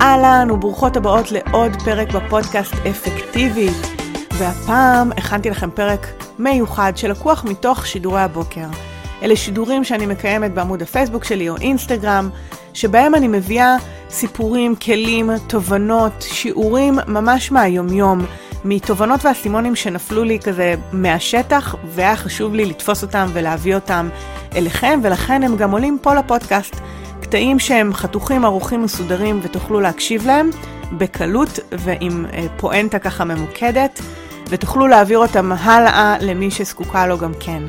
אהלן וברוכות הבאות לעוד פרק בפודקאסט אפקטיבית. והפעם הכנתי לכם פרק מיוחד שלקוח מתוך שידורי הבוקר. אלה שידורים שאני מקיימת בעמוד הפייסבוק שלי או אינסטגרם, שבהם אני מביאה סיפורים, כלים, תובנות, שיעורים ממש מהיומיום, מתובנות ואסימונים שנפלו לי כזה מהשטח, והיה חשוב לי לתפוס אותם ולהביא אותם אליכם, ולכן הם גם עולים פה לפודקאסט. קטעים שהם חתוכים, ערוכים, מסודרים, ותוכלו להקשיב להם בקלות ועם אה, פואנטה ככה ממוקדת, ותוכלו להעביר אותם הלאה למי שזקוקה לו גם כן.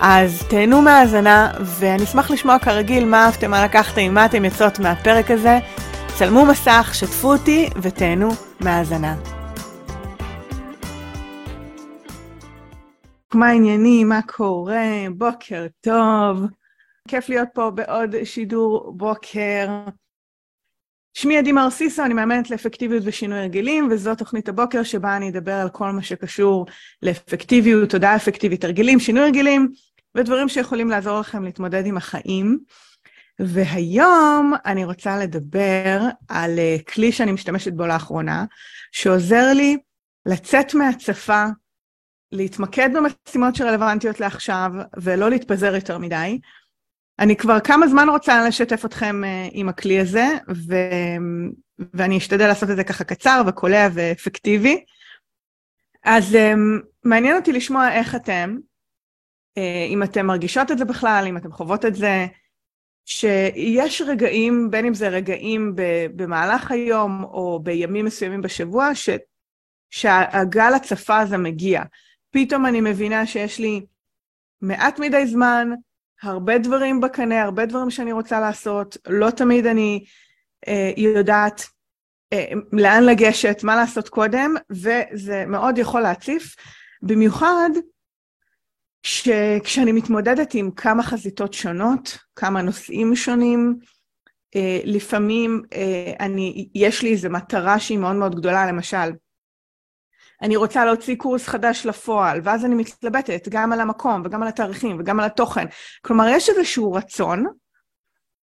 אז תהנו מהאזנה, ואני אשמח לשמוע כרגיל מה אהבתם, מה לקחתם, מה אתם יוצאות מהפרק הזה. צלמו מסך, שתפו אותי ותהנו מהאזנה. מה העניינים? מה קורה? בוקר טוב. כיף להיות פה בעוד שידור בוקר. שמי עדי מרסיסו, אני מאמנת לאפקטיביות ושינוי הרגלים, וזו תוכנית הבוקר שבה אני אדבר על כל מה שקשור לאפקטיביות, תודעה אפקטיבית, הרגלים, שינוי הרגלים, ודברים שיכולים לעזור לכם להתמודד עם החיים. והיום אני רוצה לדבר על אה, כלי שאני משתמשת בו לאחרונה, שעוזר לי לצאת מהצפה, להתמקד במשימות שרלוונטיות לעכשיו, ולא להתפזר יותר מדי. אני כבר כמה זמן רוצה לשתף אתכם uh, עם הכלי הזה, ו... ואני אשתדל לעשות את זה ככה קצר וקולע ואפקטיבי. אז um, מעניין אותי לשמוע איך אתם, uh, אם אתם מרגישות את זה בכלל, אם אתם חוות את זה, שיש רגעים, בין אם זה רגעים במהלך היום או בימים מסוימים בשבוע, ש... שהגל הצפה הזה מגיע. פתאום אני מבינה שיש לי מעט מדי זמן, הרבה דברים בקנה, הרבה דברים שאני רוצה לעשות, לא תמיד אני אה, יודעת אה, לאן לגשת, מה לעשות קודם, וזה מאוד יכול להציף, במיוחד שכשאני מתמודדת עם כמה חזיתות שונות, כמה נושאים שונים, אה, לפעמים אה, אני, יש לי איזו מטרה שהיא מאוד מאוד גדולה, למשל, אני רוצה להוציא קורס חדש לפועל, ואז אני מתלבטת גם על המקום וגם על התאריכים וגם על התוכן. כלומר, יש איזשהו רצון,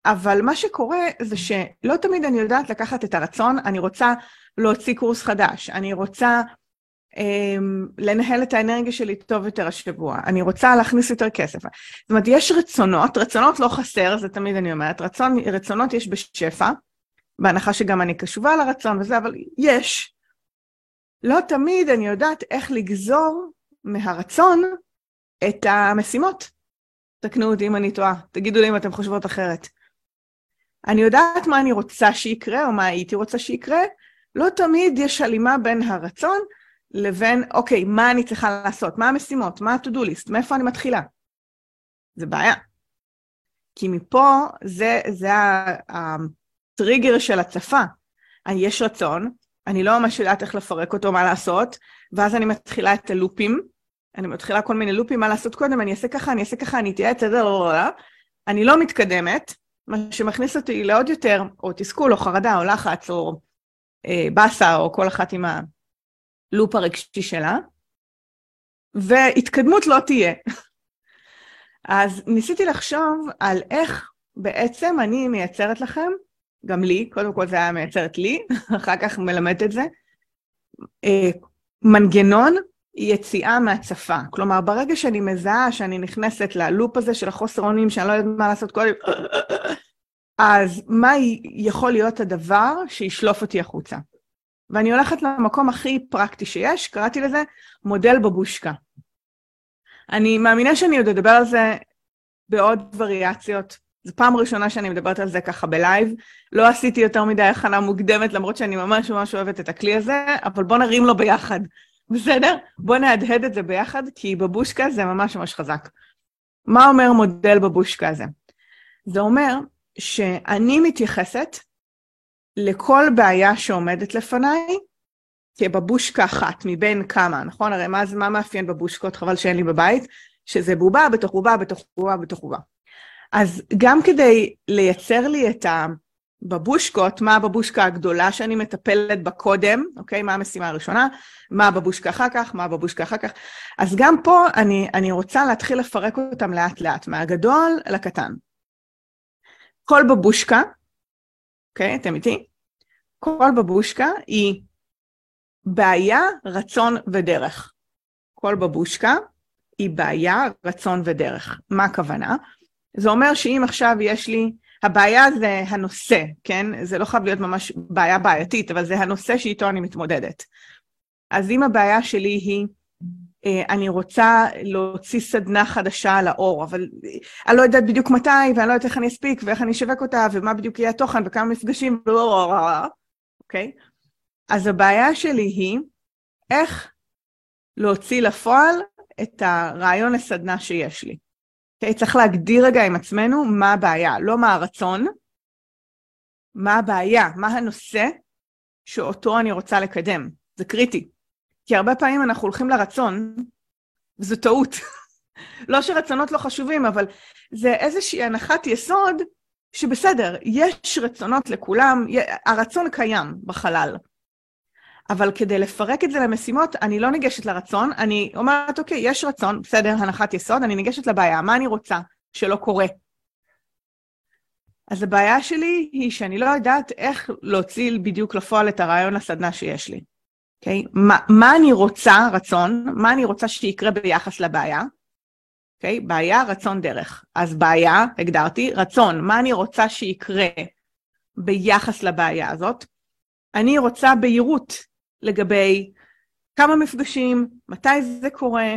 אבל מה שקורה זה שלא תמיד אני יודעת לקחת את הרצון, אני רוצה להוציא קורס חדש, אני רוצה אמ, לנהל את האנרגיה שלי טוב יותר השבוע, אני רוצה להכניס יותר כסף. זאת אומרת, יש רצונות, רצונות לא חסר, זה תמיד אני אומרת, רצון, רצונות יש בשפע, בהנחה שגם אני קשובה לרצון וזה, אבל יש. לא תמיד אני יודעת איך לגזור מהרצון את המשימות. תקנו אותי אם אני טועה, תגידו לי אם אתם חושבות אחרת. אני יודעת מה אני רוצה שיקרה, או מה הייתי רוצה שיקרה, לא תמיד יש הלימה בין הרצון לבין, אוקיי, מה אני צריכה לעשות? מה המשימות? מה ה-to-do list? מאיפה אני מתחילה? זה בעיה. כי מפה זה, זה הטריגר של הצפה. יש רצון, אני לא ממש יודעת איך לפרק אותו, מה לעשות, ואז אני מתחילה את הלופים, אני מתחילה כל מיני לופים, מה לעשות קודם, אני אעשה ככה, אני אעשה ככה, אני אתייעץ, לא, לא, לא, אני לא מתקדמת, מה שמכניס אותי לעוד יותר, או תסכול, או חרדה, או לחץ, או אה, באסה, או כל אחת עם הלופ הרגשי שלה, והתקדמות לא תהיה. אז ניסיתי לחשוב על איך בעצם אני מייצרת לכם גם לי, קודם כל זה היה מייצרת לי, אחר כך מלמדת את זה. אה, מנגנון יציאה מהצפה. כלומר, ברגע שאני מזהה שאני נכנסת ללופ הזה של החוסר אונים, שאני לא יודעת מה לעשות קודם, אז מה יכול להיות הדבר שישלוף אותי החוצה? ואני הולכת למקום הכי פרקטי שיש, קראתי לזה מודל בבושקה. אני מאמינה שאני עוד אדבר על זה בעוד וריאציות זו פעם ראשונה שאני מדברת על זה ככה בלייב. לא עשיתי יותר מדי הכנה מוקדמת, למרות שאני ממש ממש אוהבת את הכלי הזה, אבל בוא נרים לו ביחד, בסדר? בוא נהדהד את זה ביחד, כי בבושקה זה ממש ממש חזק. מה אומר מודל בבושקה הזה? זה אומר שאני מתייחסת לכל בעיה שעומדת לפניי כבבושקה אחת מבין כמה, נכון? הרי מה, מה מאפיין בבושקות? חבל שאין לי בבית, שזה בובה בתוך בובה בתוך בובה בתוך בובה. אז גם כדי לייצר לי את ה... בבושקות, מה הבבושקה הגדולה שאני מטפלת בה קודם, אוקיי? מה המשימה הראשונה, מה הבבושקה אחר כך, מה הבבושקה אחר כך. אז גם פה אני, אני רוצה להתחיל לפרק אותם לאט לאט, מהגדול לקטן. כל בבושקה, אוקיי? אתם איתי? כל בבושקה היא בעיה, רצון ודרך. כל בבושקה היא בעיה, רצון ודרך. מה הכוונה? זה אומר שאם עכשיו יש לי, הבעיה זה הנושא, כן? זה לא חייב להיות ממש בעיה בעייתית, אבל זה הנושא שאיתו אני מתמודדת. אז אם הבעיה שלי היא, אה, אני רוצה להוציא סדנה חדשה לאור, אבל אני לא יודעת בדיוק מתי, ואני לא יודעת איך אני אספיק, ואיך אני אשווק אותה, ומה בדיוק יהיה התוכן, וכמה מפגשים, אוקיי? אז הבעיה שלי היא איך להוציא לפועל את הרעיון לסדנה שיש לי. אוקיי? צריך להגדיר רגע עם עצמנו מה הבעיה, לא מה הרצון, מה הבעיה, מה הנושא שאותו אני רוצה לקדם. זה קריטי. כי הרבה פעמים אנחנו הולכים לרצון, וזו טעות. לא שרצונות לא חשובים, אבל זה איזושהי הנחת יסוד שבסדר, יש רצונות לכולם, הרצון קיים בחלל. אבל כדי לפרק את זה למשימות, אני לא ניגשת לרצון, אני אומרת, אוקיי, יש רצון, בסדר, הנחת יסוד, אני ניגשת לבעיה, מה אני רוצה שלא קורה? אז הבעיה שלי היא שאני לא יודעת איך להוציא בדיוק לפועל את הרעיון לסדנה שיש לי. אוקיי? Okay? מה, מה אני רוצה, רצון, מה אני רוצה שיקרה ביחס לבעיה? אוקיי? Okay? בעיה, רצון, דרך. אז בעיה, הגדרתי, רצון, מה אני רוצה שיקרה ביחס לבעיה הזאת? אני רוצה בהירות לגבי כמה מפגשים, מתי זה קורה.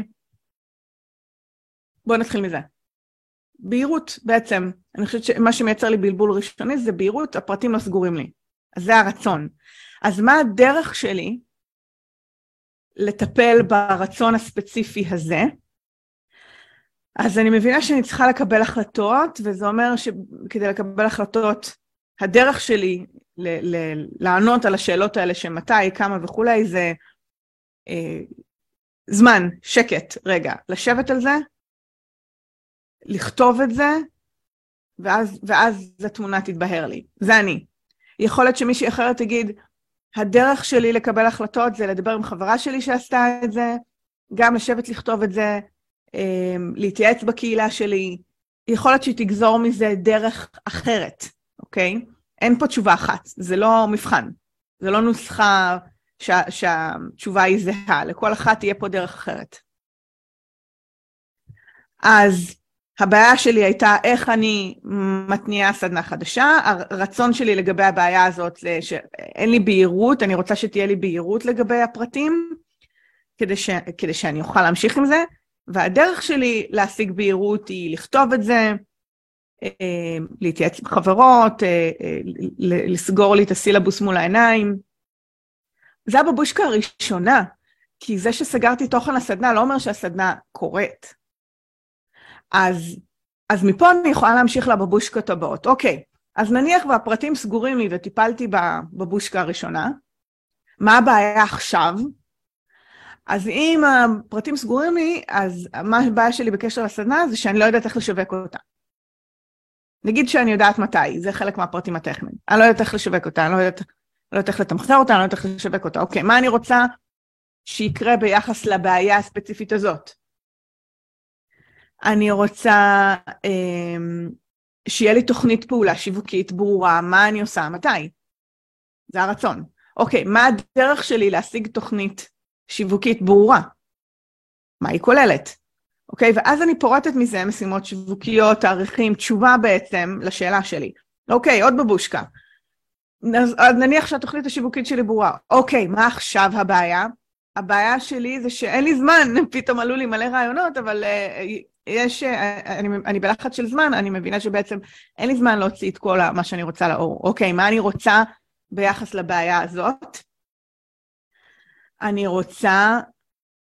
בואו נתחיל מזה. בהירות בעצם, אני חושבת שמה שמייצר לי בלבול ראשוני זה בהירות, הפרטים לא סגורים לי. אז זה הרצון. אז מה הדרך שלי לטפל ברצון הספציפי הזה? אז אני מבינה שאני צריכה לקבל החלטות, וזה אומר שכדי לקבל החלטות, הדרך שלי ל- ל- לענות על השאלות האלה שמתי, כמה וכולי, זה אה, זמן, שקט, רגע, לשבת על זה, לכתוב את זה, ואז, ואז התמונה תתבהר לי. זה אני. יכול להיות שמישהי אחרת תגיד, הדרך שלי לקבל החלטות זה לדבר עם חברה שלי שעשתה את זה, גם לשבת לכתוב את זה, אה, להתייעץ בקהילה שלי, יכול להיות שהיא תגזור מזה דרך אחרת, אוקיי? אין פה תשובה אחת, זה לא מבחן, זה לא נוסחה שה, שהתשובה היא זהה, לכל אחת תהיה פה דרך אחרת. אז הבעיה שלי הייתה איך אני מתניעה סדנה חדשה, הרצון שלי לגבי הבעיה הזאת שאין לי בהירות, אני רוצה שתהיה לי בהירות לגבי הפרטים, כדי, ש, כדי שאני אוכל להמשיך עם זה, והדרך שלי להשיג בהירות היא לכתוב את זה, להתייעץ עם חברות, אה, אה, לסגור לי את הסילבוס מול העיניים. זה הבבושקה הראשונה, כי זה שסגרתי תוכן לסדנה לא אומר שהסדנה קורית. אז, אז מפה אני יכולה להמשיך לבבושקות הבאות. אוקיי, אז נניח והפרטים סגורים לי וטיפלתי בבושקה הראשונה, מה הבעיה עכשיו? אז אם הפרטים סגורים לי, אז מה הבעיה שלי בקשר לסדנה זה שאני לא יודעת איך לשווק אותה. נגיד שאני יודעת מתי, זה חלק מהפרטים הטכניים. אני לא יודעת איך לשווק אותה, אני לא יודעת, לא יודעת איך לתמחר אותה, אני לא יודעת איך לשווק אותה. אוקיי, מה אני רוצה שיקרה ביחס לבעיה הספציפית הזאת? אני רוצה אה, שיהיה לי תוכנית פעולה שיווקית ברורה, מה אני עושה, מתי. זה הרצון. אוקיי, מה הדרך שלי להשיג תוכנית שיווקית ברורה? מה היא כוללת? אוקיי? ואז אני פורטת מזה משימות שיווקיות, תאריכים, תשובה בעצם לשאלה שלי. אוקיי, עוד בבושקה. אז, אז נניח שהתוכנית השיווקית שלי ברורה. אוקיי, מה עכשיו הבעיה? הבעיה שלי זה שאין לי זמן, פתאום עלו לי מלא רעיונות, אבל uh, יש, uh, אני, אני בלחץ של זמן, אני מבינה שבעצם אין לי זמן להוציא את כל מה שאני רוצה לאור. אוקיי, מה אני רוצה ביחס לבעיה הזאת? אני רוצה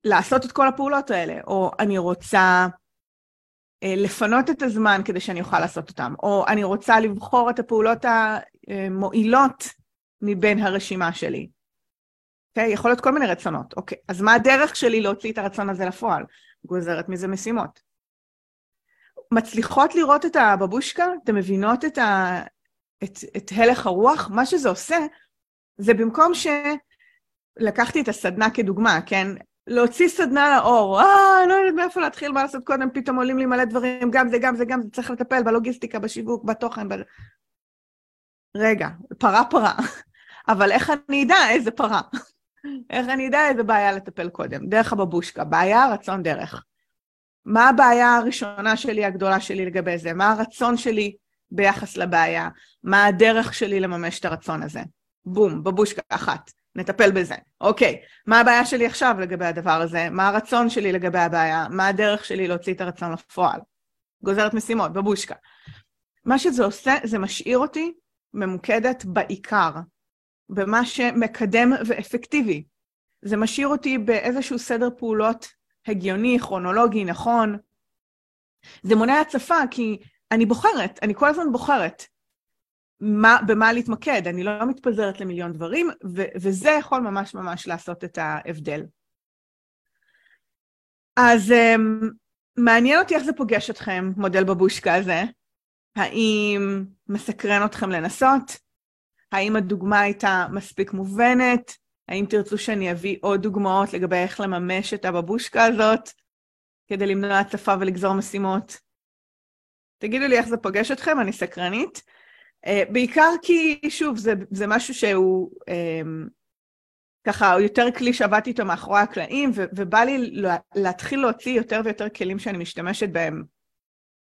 לעשות את כל הפעולות האלה, או אני רוצה אה, לפנות את הזמן כדי שאני אוכל לעשות אותם, או אני רוצה לבחור את הפעולות המועילות מבין הרשימה שלי. אוקיי? Okay? יכול להיות כל מיני רצונות. אוקיי, okay. אז מה הדרך שלי להוציא את הרצון הזה לפועל? גוזרת מזה משימות. מצליחות לראות את הבבושקה? אתן מבינות את, ה... את, את הלך הרוח? מה שזה עושה, זה במקום ש... לקחתי את הסדנה כדוגמה, כן? להוציא סדנה לאור, אה, לא יודעת מאיפה להתחיל, מה לעשות קודם, פתאום עולים לי מלא דברים, גם זה, גם זה, גם זה, צריך לטפל בלוגיסטיקה, בשיווק, בתוכן, ב... רגע, פרה פרה. אבל איך אני אדע איזה פרה? איך אני אדע איזה בעיה לטפל קודם? דרך הבבושקה, בעיה, רצון, דרך. מה הבעיה הראשונה שלי, הגדולה שלי לגבי זה? מה הרצון שלי ביחס לבעיה? מה הדרך שלי לממש את הרצון הזה? בום, בבושקה אחת. נטפל בזה. אוקיי, מה הבעיה שלי עכשיו לגבי הדבר הזה? מה הרצון שלי לגבי הבעיה? מה הדרך שלי להוציא את הרצון לפועל? גוזרת משימות, בבושקה. מה שזה עושה, זה משאיר אותי ממוקדת בעיקר, במה שמקדם ואפקטיבי. זה משאיר אותי באיזשהו סדר פעולות הגיוני, כרונולוגי, נכון. זה מונע הצפה, כי אני בוחרת, אני כל הזמן בוחרת. מה, במה להתמקד, אני לא מתפזרת למיליון דברים, ו- וזה יכול ממש ממש לעשות את ההבדל. אז um, מעניין אותי איך זה פוגש אתכם, מודל בבושקה הזה. האם מסקרן אתכם לנסות? האם הדוגמה הייתה מספיק מובנת? האם תרצו שאני אביא עוד דוגמאות לגבי איך לממש את הבבושקה הזאת כדי למנוע הצפה ולגזור משימות? תגידו לי איך זה פוגש אתכם, אני סקרנית. Uh, בעיקר כי, שוב, זה, זה משהו שהוא um, ככה יותר כלי שעבדתי איתו מאחורי הקלעים, ו- ובא לי להתחיל להוציא יותר ויותר כלים שאני משתמשת בהם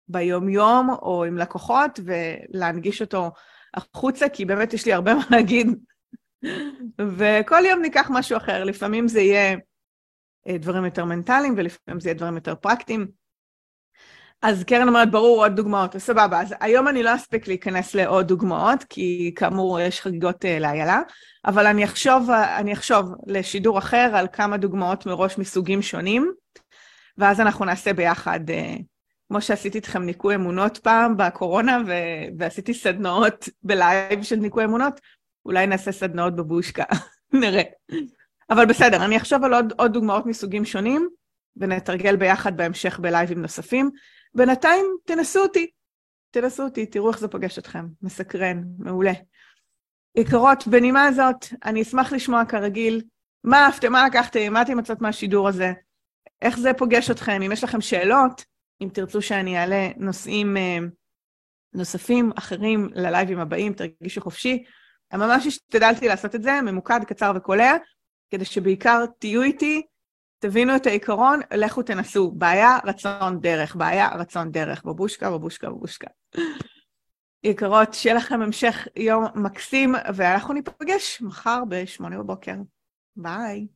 ביום-יום או עם לקוחות, ולהנגיש אותו החוצה, כי באמת יש לי הרבה מה להגיד. וכל יום ניקח משהו אחר, לפעמים זה יהיה אה, דברים יותר מנטליים, ולפעמים זה יהיה דברים יותר פרקטיים. אז קרן אומרת, ברור, עוד דוגמאות, סבבה. אז היום אני לא אספיק להיכנס לעוד דוגמאות, כי כאמור יש חגיגות uh, לאיילה, אבל אני אחשוב, אני אחשוב לשידור אחר על כמה דוגמאות מראש מסוגים שונים, ואז אנחנו נעשה ביחד, uh, כמו שעשיתי איתכם ניקוי אמונות פעם בקורונה, ו- ועשיתי סדנאות בלייב של ניקוי אמונות, אולי נעשה סדנאות בבושקה, נראה. אבל בסדר, אני אחשוב על עוד, עוד דוגמאות מסוגים שונים, ונתרגל ביחד בהמשך בלייבים נוספים. בינתיים תנסו אותי, תנסו אותי, תראו איך זה פוגש אתכם, מסקרן, מעולה. יקרות, בנימה הזאת, אני אשמח לשמוע כרגיל, מה אהבתם, מה לקחתם, מה אתם מצאת מהשידור הזה, איך זה פוגש אתכם, אם יש לכם שאלות, אם תרצו שאני אעלה נושאים אה, נוספים, אחרים, ללייבים הבאים, תרגישו חופשי. ממש השתדלתי לעשות את זה, ממוקד, קצר וקולע, כדי שבעיקר תהיו איתי, תבינו את העיקרון, לכו תנסו. בעיה, רצון, דרך. בעיה, רצון, דרך. בבושקה, בבושקה, בבושקה. יקרות, שיהיה לכם המשך יום מקסים, ואנחנו ניפגש מחר ב-8 בבוקר. ביי.